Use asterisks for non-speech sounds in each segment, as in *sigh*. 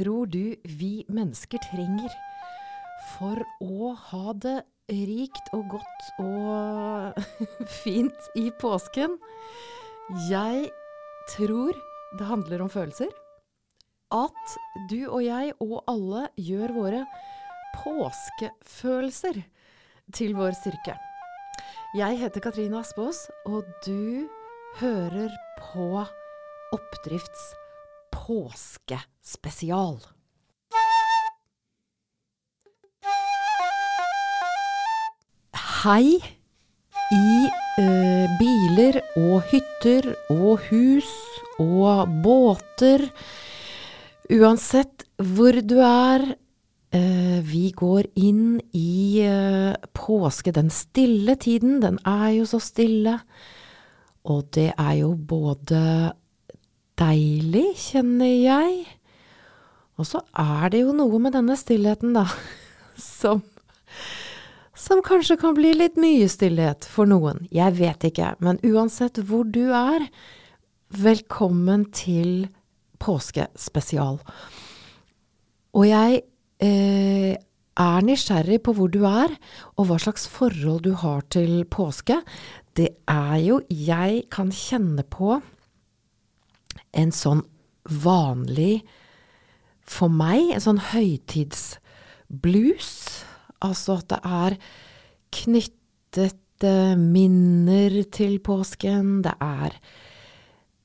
Tror du vi mennesker trenger for å ha det rikt og godt og *laughs* fint i påsken? Jeg tror det handler om følelser. At du og jeg og alle gjør våre påskefølelser til vår styrke. Jeg heter Katrine Aspaas, og du hører på Oppdrifts påskespesial. Hei i ø, biler og hytter og hus og båter. Uansett hvor du er. ø, vi går inn i ø, påske, den stille tiden. Den er jo så stille. Og det er jo både deilig, kjenner jeg. Og så er det jo noe med denne stillheten, da, *laughs* som som kanskje kan bli litt mye stillhet for noen. Jeg vet ikke, men uansett hvor du er, velkommen til påskespesial. Og jeg eh, er nysgjerrig på hvor du er, og hva slags forhold du har til påske. Det er jo Jeg kan kjenne på en sånn vanlig, for meg, en sånn høytidsblues. Altså at det er knyttet eh, minner til påsken. Det er,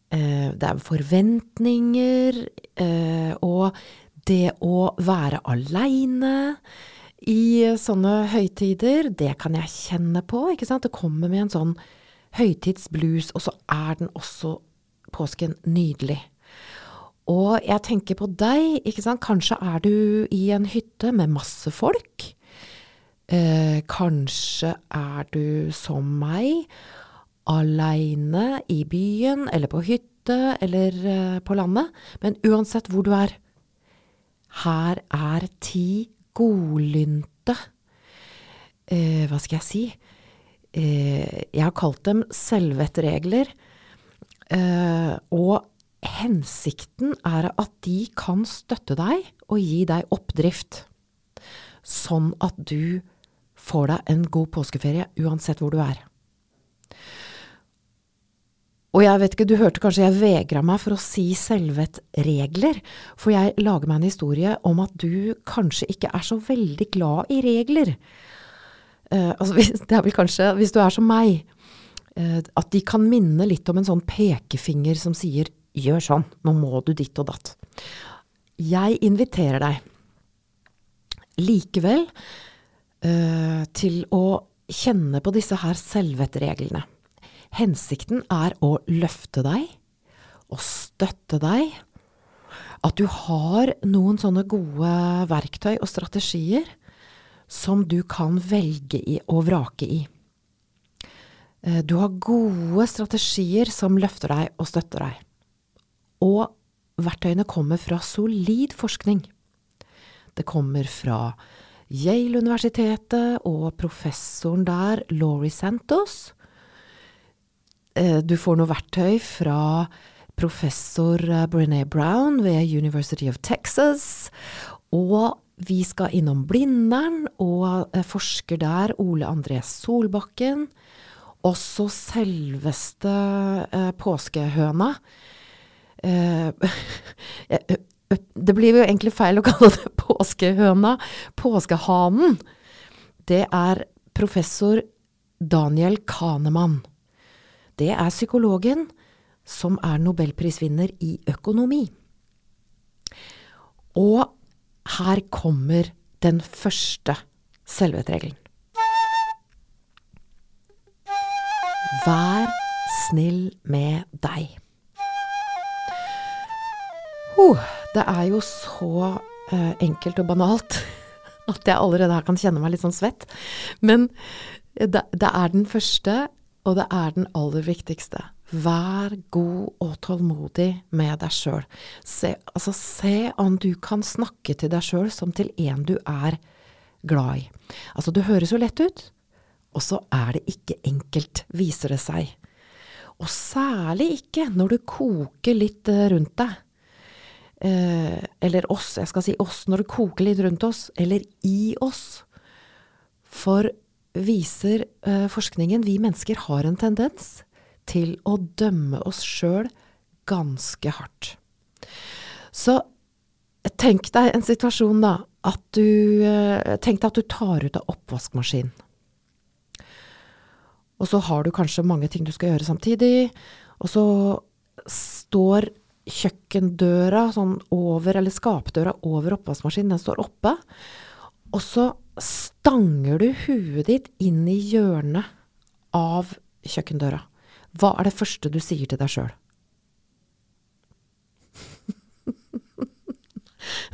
eh, det er forventninger. Eh, og det å være aleine i sånne høytider, det kan jeg kjenne på, ikke sant. Det kommer med en sånn høytidsblues, og så er den også påsken nydelig. Og jeg tenker på deg, ikke sant. Kanskje er du i en hytte med masse folk. Eh, kanskje er du som meg, aleine i byen eller på hytte eller eh, på landet. Men uansett hvor du er, her er ti godlynte eh, Hva skal jeg si? Eh, jeg har kalt dem selvvettregler. Eh, og hensikten er at de kan støtte deg og gi deg oppdrift. Sånn at du får deg en god påskeferie uansett hvor du er. Og jeg vet ikke, du hørte kanskje jeg vegra meg for å si selvvettregler, for jeg lager meg en historie om at du kanskje ikke er så veldig glad i regler. Uh, altså, *laughs* det er vel kanskje, hvis du er som meg, at de kan minne litt om en sånn pekefinger som sier gjør sånn, nå må du ditt og datt. Jeg inviterer deg likevel uh, til å kjenne på disse her selvvettreglene. Hensikten er å løfte deg og støtte deg. At du har noen sånne gode verktøy og strategier som du kan velge i og vrake i. Eh, du har gode strategier som løfter deg og støtter deg. Og verktøyene kommer fra solid forskning. Det kommer fra Yale-universitetet og professoren der, Laurie Santos. Eh, du får noe verktøy fra professor eh, Brené Brown ved University of Texas. Og vi skal innom Blindern og forsker der Ole André Solbakken. Også selveste eh, påskehøna. Eh, *laughs* det blir jo egentlig feil å kalle det *laughs* påskehøna. Påskehanen, det er professor Daniel Kahneman. Det er psykologen som er nobelprisvinner i økonomi. Og her kommer den første selvvettregelen. Vær snill med deg. Oh, det er jo så uh, enkelt og banalt *laughs* at jeg allerede her kan kjenne meg litt sånn svett. Men det, det er den første, og det er den aller viktigste. Vær god og tålmodig med deg sjøl. Se, altså, se om du kan snakke til deg sjøl som til en du er glad i. Altså, det høres jo lett ut, og så er det ikke enkelt, viser det seg. Og særlig ikke når du koker litt eh, rundt deg. eh, eller oss, jeg skal si oss når det koker litt rundt oss, eller i oss. For viser eh, forskningen vi mennesker har en tendens til å dømme oss sjøl ganske hardt. Så tenk deg en situasjon, da, at du eh, Tenk deg at du tar ut av oppvaskmaskinen. Og så har du kanskje mange ting du skal gjøre samtidig, og så står kjøkkendøra sånn over, eller skapdøra over oppvaskmaskinen, den står oppe. Og så stanger du huet ditt inn i hjørnet av kjøkkendøra. Hva er det første du sier til deg sjøl?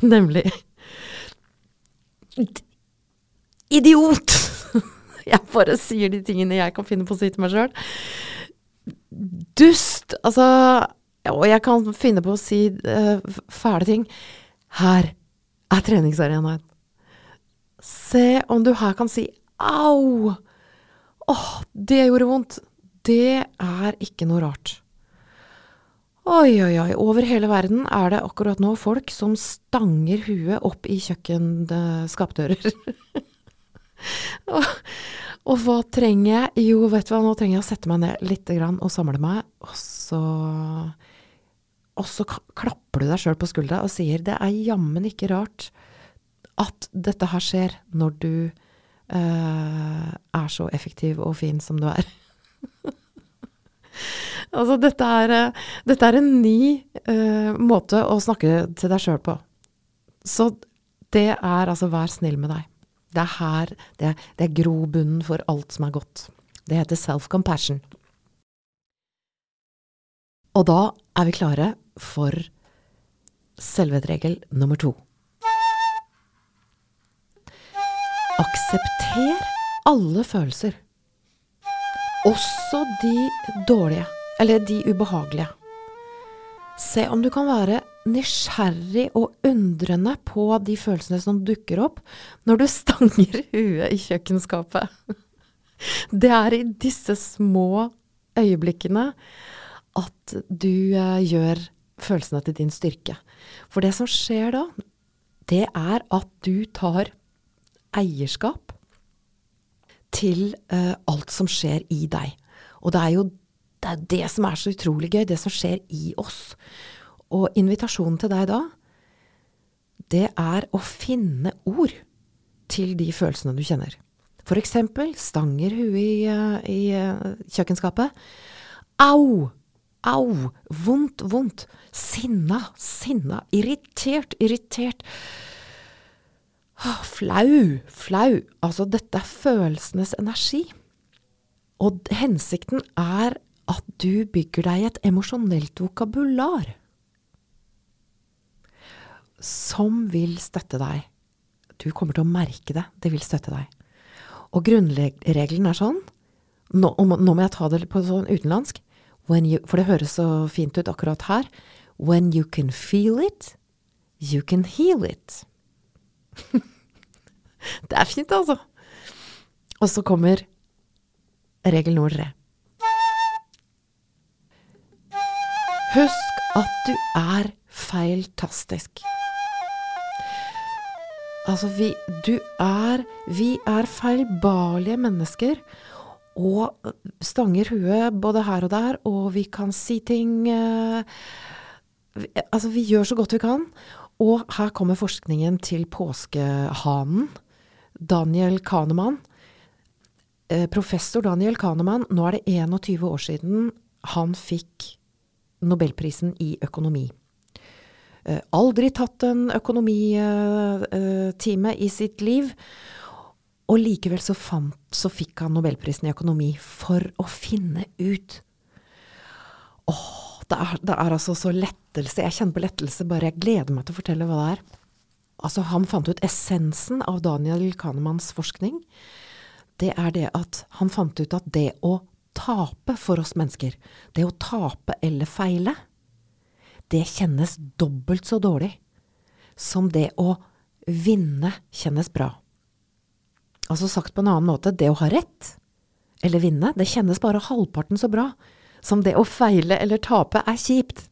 *laughs* Nemlig Idiot! *laughs* Jeg bare sier de tingene jeg kan finne på å si til meg sjøl. Dust! Altså Og jeg kan finne på å si uh, fæle ting. Her er treningsarenaen. Se om du her kan si au! Åh, det gjorde vondt. Det er ikke noe rart. Oi, oi, oi. Over hele verden er det akkurat nå folk som stanger huet opp i kjøkkenskapdører. *laughs* *laughs* og, og, hva trenger jeg? Jo, vet du hva, nå trenger jeg å sette meg ned litt og samle meg, og så Og så klapper du deg sjøl på skuldra og sier det er jammen ikke rart at dette her skjer når du uh, er så effektiv og fin som du er. *laughs* altså, dette er, uh, dette er, en ny uh, måte å snakke til deg sjøl på. Så det er altså vær snill med deg. Det er her Det, det er grobunnen for alt som er godt. Det heter self-compassion. Og da er vi klare for selvvedregel nummer to. Aksepter alle følelser. Også de dårlige, eller de ubehagelige. Se om du kan være nysgjerrig og undrende på de følelsene som dukker opp når du *laughs* stanger huet i kjøkkenskapet. Det er i disse små øyeblikkene at du uh, gjør følelsene til din styrke. For det som skjer da, det er at du tar eierskap til uh, alt som skjer i deg. Og det er jo det, er det som er så utrolig gøy, det som skjer i oss. Og invitasjonen til deg da, det er å finne ord til de følelsene du kjenner. For eksempel stanger huet i, uh, i uh, kjøkkenskapet. Au! Au! Vondt, vondt. Sinna, sinna. Irritert, irritert. Flau, flau. Altså, dette er følelsenes energi. Og hensikten er at du bygger deg et emosjonelt vokabular som vil støtte deg. Du kommer til å merke det. Det vil støtte deg. Og grunnregelen er sånn Nå, nå må jeg ta det på sånn utenlandsk, you, for det høres så fint ut akkurat her. When you can feel it, you can heal it. *laughs* Det er fint, altså. Og så kommer regel nummer tre. Husk at du er feiltastisk. Altså, vi Du er Vi er feilbarlige mennesker. Og stanger huet både her og der, og vi kan si ting eh, Altså, vi gjør så godt vi kan. Og her kommer forskningen til påskehanen. Daniel Kahneman. Eh, professor Daniel Kahneman, nå er det 21 år siden han fikk nobelprisen i økonomi. Eh, aldri tatt en økonomitime i sitt liv. Og likevel så, fant, så fikk han nobelprisen i økonomi for å finne ut Åh, det er, det er altså så lettelse. Jeg kjenner på lettelse bare jeg gleder meg til å fortelle hva det er. Altså, han fant ut essensen av Daniel Kahnemanns forskning. Det er det at han fant ut at det å tape for oss mennesker, det å tape eller feile, det kjennes dobbelt så dårlig som det å vinne kjennes bra. Altså sagt på en annen måte, det å ha rett eller vinne, det kjennes bare halvparten så bra som det å feile eller tape er kjipt.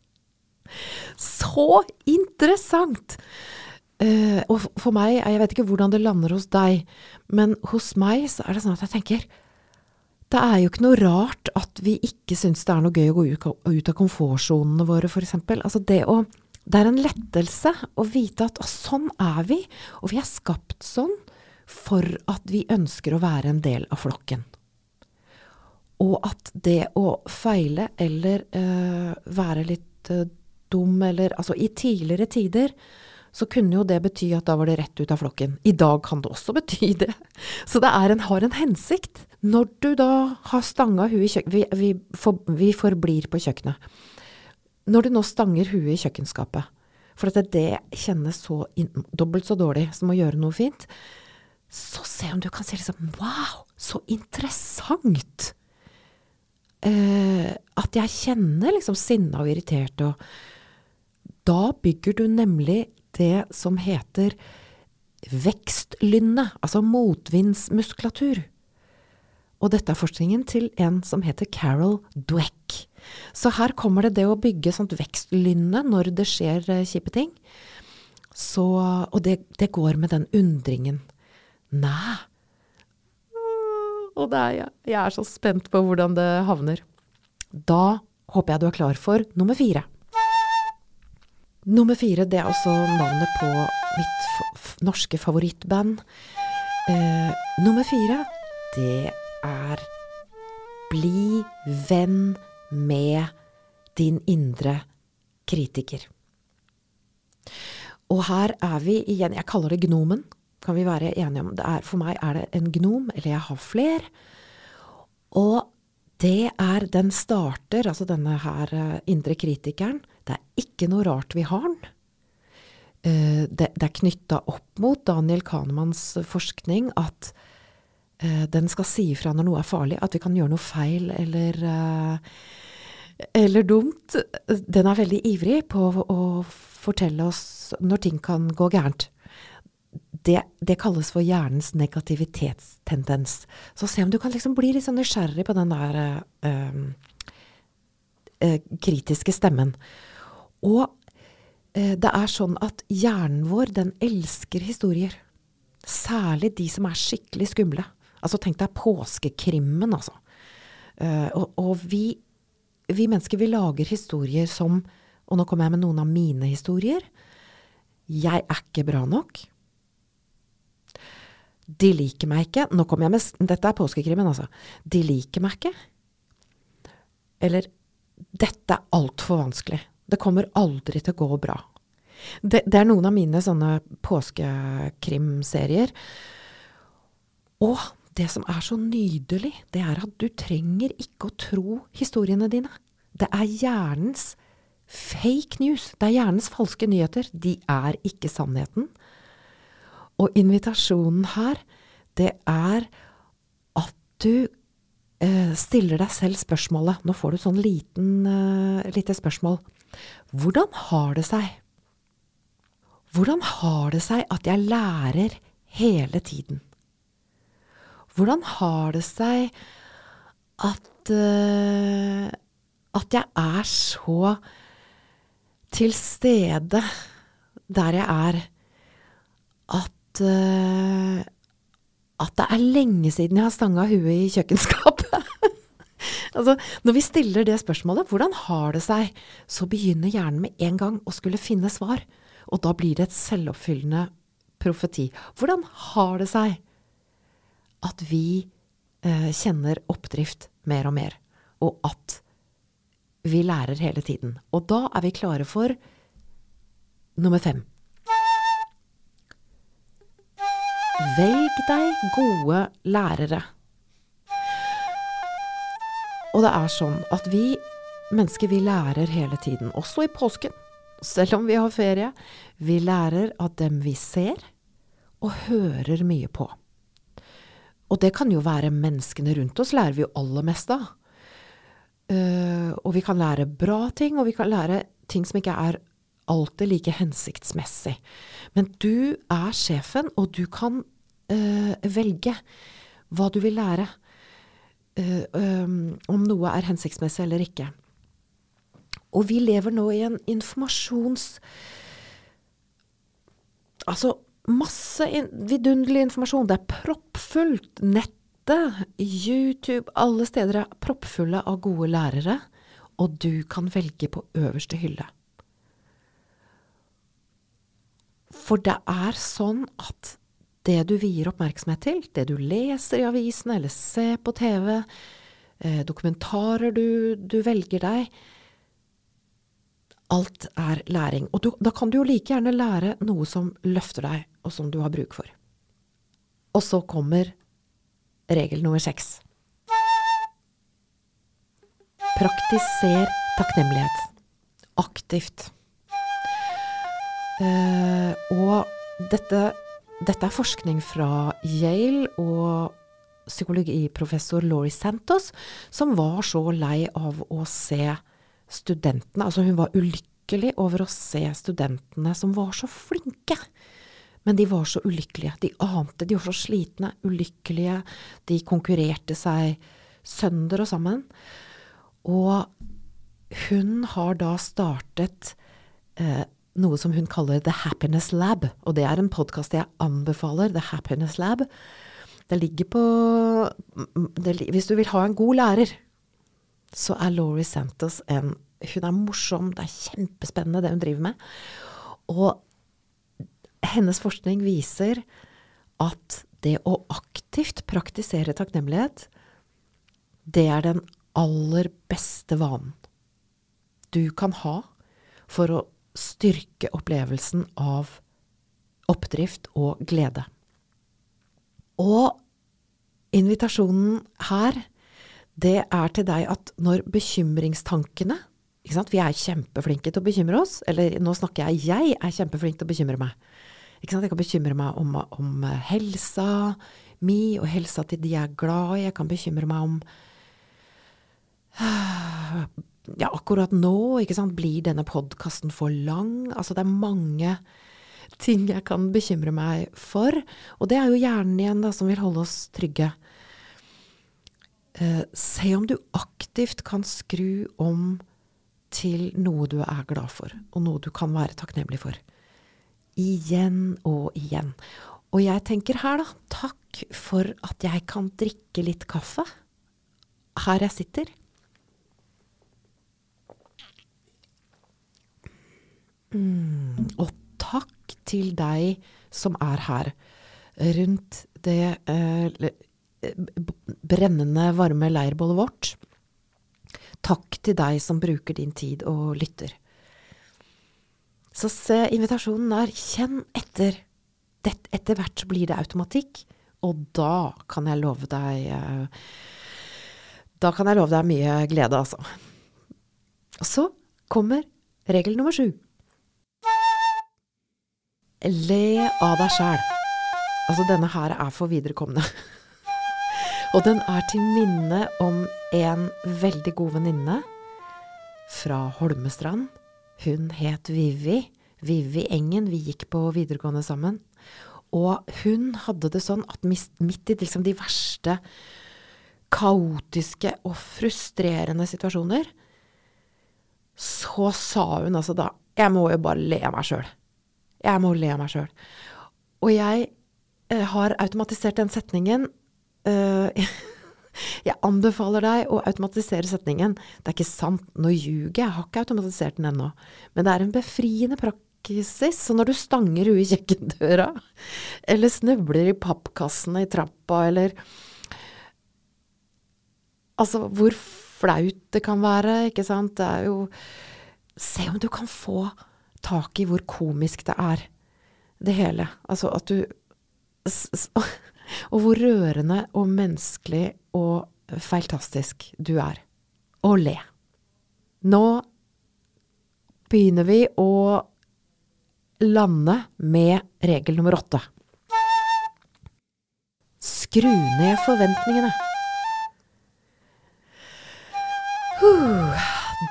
Så interessant! Uh, og for meg, jeg vet ikke hvordan det lander hos deg, men hos meg så er det sånn at jeg tenker det er jo ikke noe rart at vi ikke syns det er noe gøy å gå ut, av komfortsonene våre, f.eks. Altså det, det er en lettelse å vite at sånn er vi, og vi er skapt sånn for at vi ønsker å være en del av flokken. Og at det å feile eller uh, være litt uh, dum, eller altså i tidligere tider så kunne jo det bety at da var det rett ut av flokken. I dag kan det også bety det. *laughs* Så det en, har en hensikt. Når du da har stanga huet i kjøkkenet vi, vi, for, vi, forblir på kjøkkenet. Når du nå stanger huet i kjøkkenskapet, for at det kjennes så in, dobbelt så dårlig som å gjøre noe fint, så se om du kan si liksom Wow, så interessant! Eh, at jeg kjenner liksom sinna og irritert og Da bygger du nemlig det som heter vekstlynne, altså motvindsmuskulatur. Og dette er forskningen til en som heter Carol Dweck. Så her kommer det det å bygge sånt vekstlynne når det skjer eh, kjipe ting. Så, og det, det, går med den undringen. Næ. Og er, jeg er så spent på hvordan det havner. Da håper jeg du er klar for nummer fire. Nummer fire, det er også navnet på mitt norske favorittband. Eh, nummer fire, det er Bli venn med din indre kritiker. Og her er vi igjen, jeg kaller det gnomen, kan vi være enige om. Er, for meg er det en gnom, eller jeg har fler. Og det er Den starter, altså denne her eh, indre kritikeren. Det er ikke noe rart vi har den. Eh, det, det er knytta opp mot Daniel Kahnemans forskning at den skal si ifra når noe er farlig, at vi kan gjøre noe feil eller, eller dumt. Den er veldig ivrig på å fortelle oss når ting kan gå gærent det, det, kalles for hjernens negativitetstendens. Så se om du kan liksom bli litt sånn nysgjerrig på den der øh, øh, kritiske stemmen. Og øh, det er sånn at hjernen vår, den elsker historier. Særlig de som er skikkelig skumle. Altså tenk deg påskekrimmen, altså. og, og vi, vi mennesker, vi lager historier som Og nå kommer jeg med noen av mine historier. Jeg er ikke bra nok. De liker meg ikke. Nå kommer jeg med Dette er påskekrimmen, altså. De liker meg ikke. Eller Dette er altfor vanskelig. Det kommer aldri til å gå bra. Det, det er noen av mine sånne påskekrimserier. Og det som er så nydelig, det er at du trenger ikke å tro historiene dine. Det er hjernens fake news. Det er hjernens falske nyheter. De er ikke sannheten. Og invitasjonen her, det er at du eh, stiller deg selv spørsmålet Nå får du sånn liten, eh, lite spørsmål. Hvordan har det seg? Hvordan har det seg at jeg lærer hele tiden? Hvordan har det seg at uh, at jeg er så til stede der jeg er, at uh, at det er lenge siden jeg har stanga huet i kjøkkenskapet. *laughs* altså, når vi stiller det spørsmålet, hvordan har det seg, så begynner hjernen med en gang å skulle finne svar. Og da blir det et selvoppfyllende profeti. Hvordan har det seg at vi eh, kjenner oppdrift mer og mer, og at vi lærer hele tiden? Og da er vi klare for nummer fem. Velg deg gode lærere. Og det er sånn at vi mennesker, vi lærer hele tiden, også i påsken. Selv om vi har ferie. Vi lærer av dem vi ser, og hører mye på. Og det kan jo være menneskene rundt oss, lærer vi jo aller mest av. Uh, og vi kan lære bra ting, og vi kan lære ting som ikke er alltid like hensiktsmessig. Men du er sjefen, og du kan uh, velge hva du vil lære. Uh, um, om noe er hensiktsmessig eller ikke. Og vi lever nå i en informasjons... Altså masse in vidunderlig informasjon. Det er proppfullt. Nettet, YouTube, alle steder er proppfulle av gode lærere. Og du kan velge på øverste hylle. For det er sånn at det du vier oppmerksomhet til, det du leser i avisene eller ser på TV, eh, dokumentarer du, du, velger deg, alt er læring. Og du, da kan du jo like gjerne lære noe som løfter deg, og som du har bruk for. Og så kommer regel nummer seks. Praktiser takknemlighet. Aktivt. Uh, og dette, dette, er forskning fra Yale og psykologiprofessor Laurie Santos, som var så lei av å se studentene Altså, hun var ulykkelig over å se studentene som var så flinke. Men de var så ulykkelige. De ante de var så slitne, ulykkelige. De konkurrerte seg sønder og sammen. Og hun har da startet eh, noe som hun kaller The Happiness Lab. Og det er en podkast jeg anbefaler, The Happiness Lab. Det ligger på det, Hvis du vil ha en god lærer, så er Laurie Santos en Hun er morsom, det er kjempespennende det hun driver med. Og hennes forskning viser at det å aktivt praktisere takknemlighet, det er den aller beste vanen du kan ha for å styrke opplevelsen av oppdrift og glede. Og invitasjonen her, det er til deg at når bekymringstankene Vi er kjempeflinke til å bekymre oss. Eller nå snakker jeg jeg er kjempeflink til å bekymre meg. Jeg kan bekymre meg om, om helsa mi og helsa til de jeg er glad i. Jeg kan bekymre meg om ja, akkurat nå, ikke sant, blir denne podkasten for lang? Altså, det er mange ting jeg kan bekymre meg for. Og det er jo hjernen igjen da, som vil holde oss trygge. Eh, se om du aktivt kan skru om til noe du er glad for, og noe du kan være takknemlig for. Igjen og igjen. Og jeg tenker her, da, takk for at jeg kan drikke litt kaffe her jeg sitter. Mm, og takk til deg som er her, rundt det eh, brennende varme leirbålet vårt. Takk til deg som bruker din tid og lytter. Så se invitasjonen er Kjenn etter. Etter hvert blir det automatikk, og da kan jeg love deg eh, Da kan jeg love deg mye glede, altså. Og så kommer regel nummer sju. Le av deg sjæl. Altså, denne her er for viderekomne. *laughs* Og den er til minne om en veldig god venninne fra Holmestrand. Hun het Vivi. Vivi Engen. Vi gikk på videregående sammen. Og hun hadde det sånn at midt i liksom de verste kaotiske og frustrerende situasjoner, så sa hun altså da Jeg må jo bare le av meg sjøl. Jeg må le av meg sjøl. Og jeg eh, har automatisert den setningen. Eh, *laughs* jeg anbefaler deg å automatisere setningen. Det er ikke sant, nå ljuger jeg, har ikke automatisert den ennå. Men det er en befriende praksis. Så når du stanger huet i kjøkkendøra, *laughs* eller snubler i pappkassene i trappa, eller Altså, hvor flaut det kan være, ikke sant. Det er jo Se om du kan få tak i hvor komisk det er, det hele. Altså at du *laughs* Og hvor rørende og menneskelig og feiltastisk du er. Og le. Nå begynner vi å lande med regel nummer åtte. Skru ned forventningene.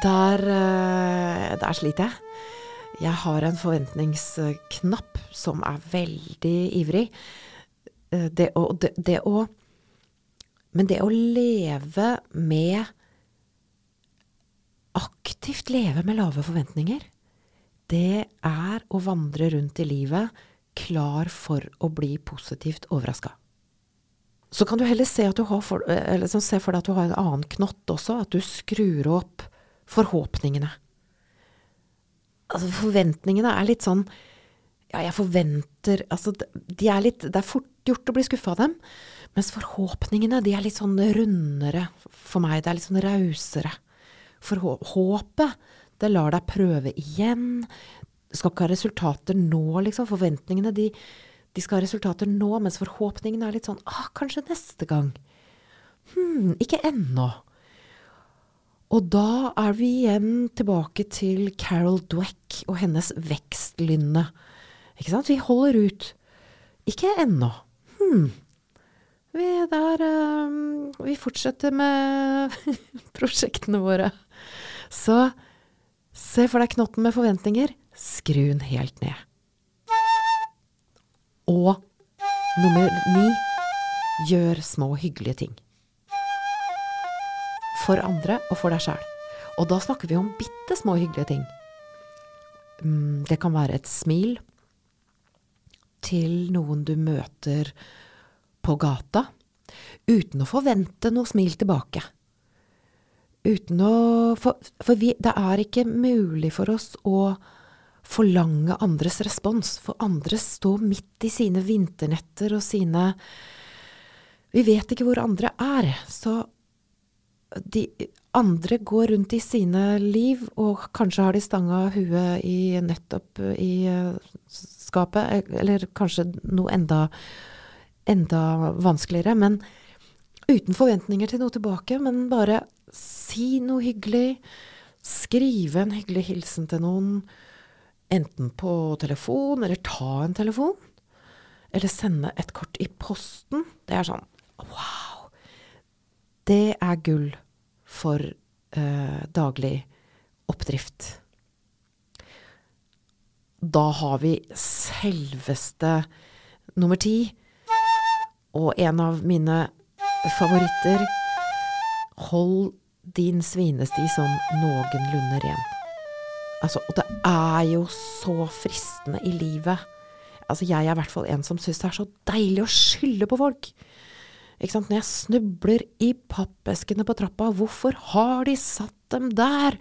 Der, eh, der sliter jeg. Jeg har en forventningsknapp som er veldig ivrig. Eh, det å, det, det å Men det å leve med aktivt leve med lave forventninger, det er å vandre rundt i livet klar for å bli positivt overraska. Så kan du heller se, for, se for deg at du har en annen knott også, at du skrur opp forhåpningene. Altså, forventningene er litt sånn Ja, jeg forventer Altså, de er litt Det er fort gjort å bli skuffa av dem. Mens forhåpningene, de er litt sånn rundere for meg. Det er litt sånn rausere. For håpet, det lar deg prøve igjen. Du skal ikke ha resultater nå, liksom. Forventningene, de, de skal ha resultater nå. Mens forhåpningene er litt sånn ah, kanskje neste gang. Hm, ikke ennå. Og da er vi igjen tilbake til Carol Dweck og hennes vekstlynne. Ikke sant? Vi holder ut. Ikke ennå. Hm. Vi, der, um, vi fortsetter med *laughs* prosjektene våre. Så se for deg knotten med forventninger. Skru den helt ned. Og nummer ni gjør små, hyggelige ting for andre og for deg sjæl. Og da snakker vi om bitte små hyggelige ting. Mm, det kan være et smil til noen du møter på gata, uten å forvente noe smil tilbake. Uten å For, for vi, det er ikke mulig for oss å forlange andres respons, for andre står midt i sine vinternetter og sine Vi vet ikke hvor andre er, så de andre går rundt i sine liv, og kanskje har de stanga huet i nettopp i eh, eller kanskje noe enda, enda vanskeligere. Men uten forventninger til noe tilbake, men bare si noe hyggelig. Skrive en hyggelig hilsen til noen, enten på telefon, eller ta en telefon. Eller sende et kort i posten. Det er sånn wow! Det er gull for eh, daglig oppdrift. Da har vi selveste nummer ti, og en av mine favoritter Hold din svinesti som noenlunde ren. Altså, og det er jo så fristende i livet. Altså, jeg er i hvert fall en som syns det er så deilig å skylde på folk. Når jeg snubler i pappeskene på trappa, hvorfor har de satt dem der?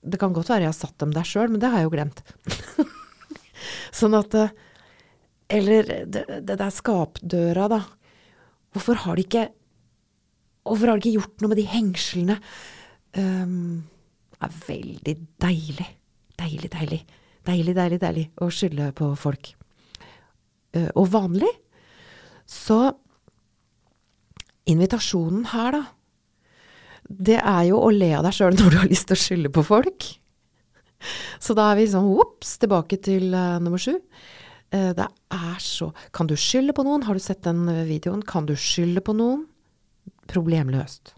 Det kan godt være jeg har satt dem der sjøl, men det har jeg jo glemt. *laughs* sånn at eh, Eller det, det der skapdøra, da. Hvorfor har de ikke Hvorfor har de ikke gjort noe med de hengslene? Um, det er veldig deilig. Deilig, deilig. Deilig, deilig, deilig å skylde på folk. Uh, og vanlig så invitasjonen her, da, det er jo å le av deg sjøl *laughs* når du har lyst til å skylde på folk. Så da er vi sånn ops, tilbake til uh, nummer sju. Uh, det er så Kan du skylde på noen? Har du sett den videoen? Kan du skylde på noen? Problemløst.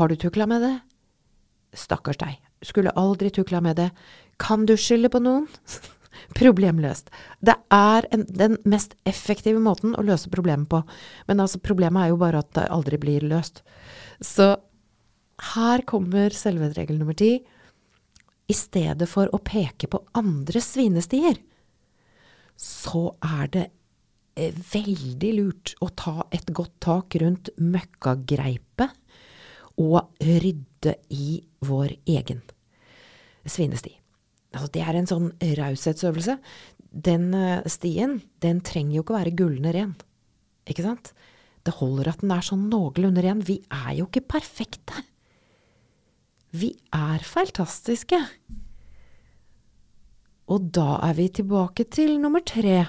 Har du tukla med det? Stakkars deg. Skulle aldri tukla med det. Kan du skylde på noen? *laughs* Problemløst. Det er en, den mest effektive måten å løse problemet på. Men altså, problemet er jo bare at det aldri blir løst. Så her kommer selvvedregel nummer ti. I stedet for å peke på andre svinestier, så er det eh, veldig lurt å ta et godt tak rundt møkkagreipet og rydde i vår egen svinesti. Altså, det er en sånn raushetsøvelse. Den uh, stien, den trenger jo ikke være gullende ren. Ikke sant? Det holder at den er sånn noenlunde ren. Vi er jo ikke perfekte. Vi er feiltastiske. Og da er vi tilbake til nummer tre.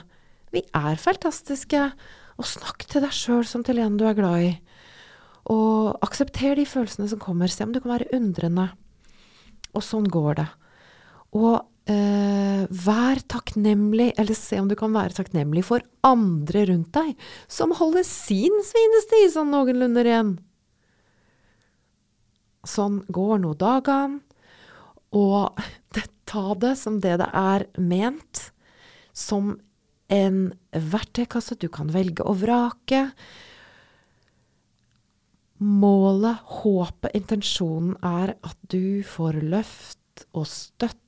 Vi er feiltastiske. Og snakk til deg sjøl som til en du er glad i. Og aksepter de følelsene som kommer. Se om du kan være undrende. Og sånn går det. Og eh, vær takknemlig, eller se om du kan være takknemlig for andre rundt deg, som holder sin svinesti sånn noenlunde ren. Sånn går nå dagene, og *laughs* det, ta det som det det er ment, som en verktøykasse du kan velge og vrake. målet, håpet, intensjonen er at du får løft og støtte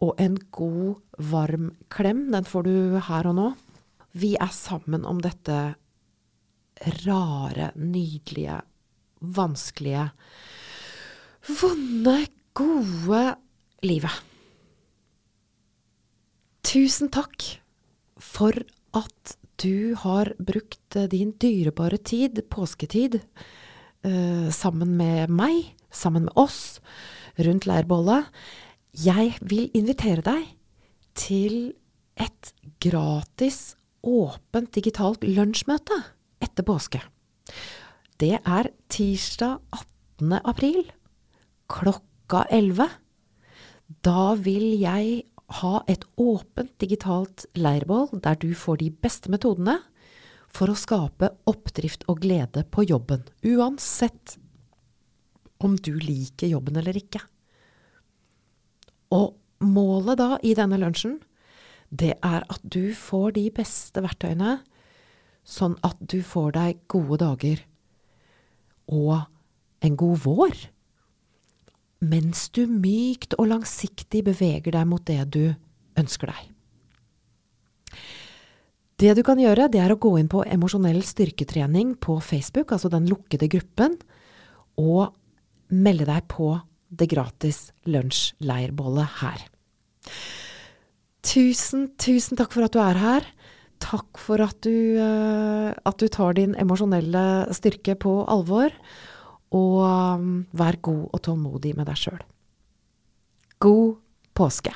og en god, varm klem. Den får du her og nå. Vi er sammen om dette rare, nydelige, vanskelige, vonde, gode livet. Tusen takk for at du har brukt din dyrebare tid, påsketid, eh, sammen med meg, sammen med oss, rundt leirbålet. Jeg vil invitere deg til et gratis, åpent digitalt lunsjmøte etter påske. Det er tirsdag 18. april klokka 11. Da vil jeg ha et åpent digitalt leirbål der du får de beste metodene for å skape oppdrift og glede på jobben, uansett om du liker jobben eller ikke. Og målet da i denne lunsjen, det er at du får de beste verktøyene, sånn at du får deg gode dager og en god vår mens du mykt og langsiktig beveger deg mot det du ønsker deg. Det du kan gjøre, det er å gå inn på emosjonell styrketrening på Facebook, altså den lukkede gruppen, og melde deg på det gratis lunsjleirbålet her. Tusen, tusen takk for at du er her. Takk for at du, eh, at du tar din emosjonelle styrke på alvor. Og um, vær god og tålmodig med deg sjøl. God påske!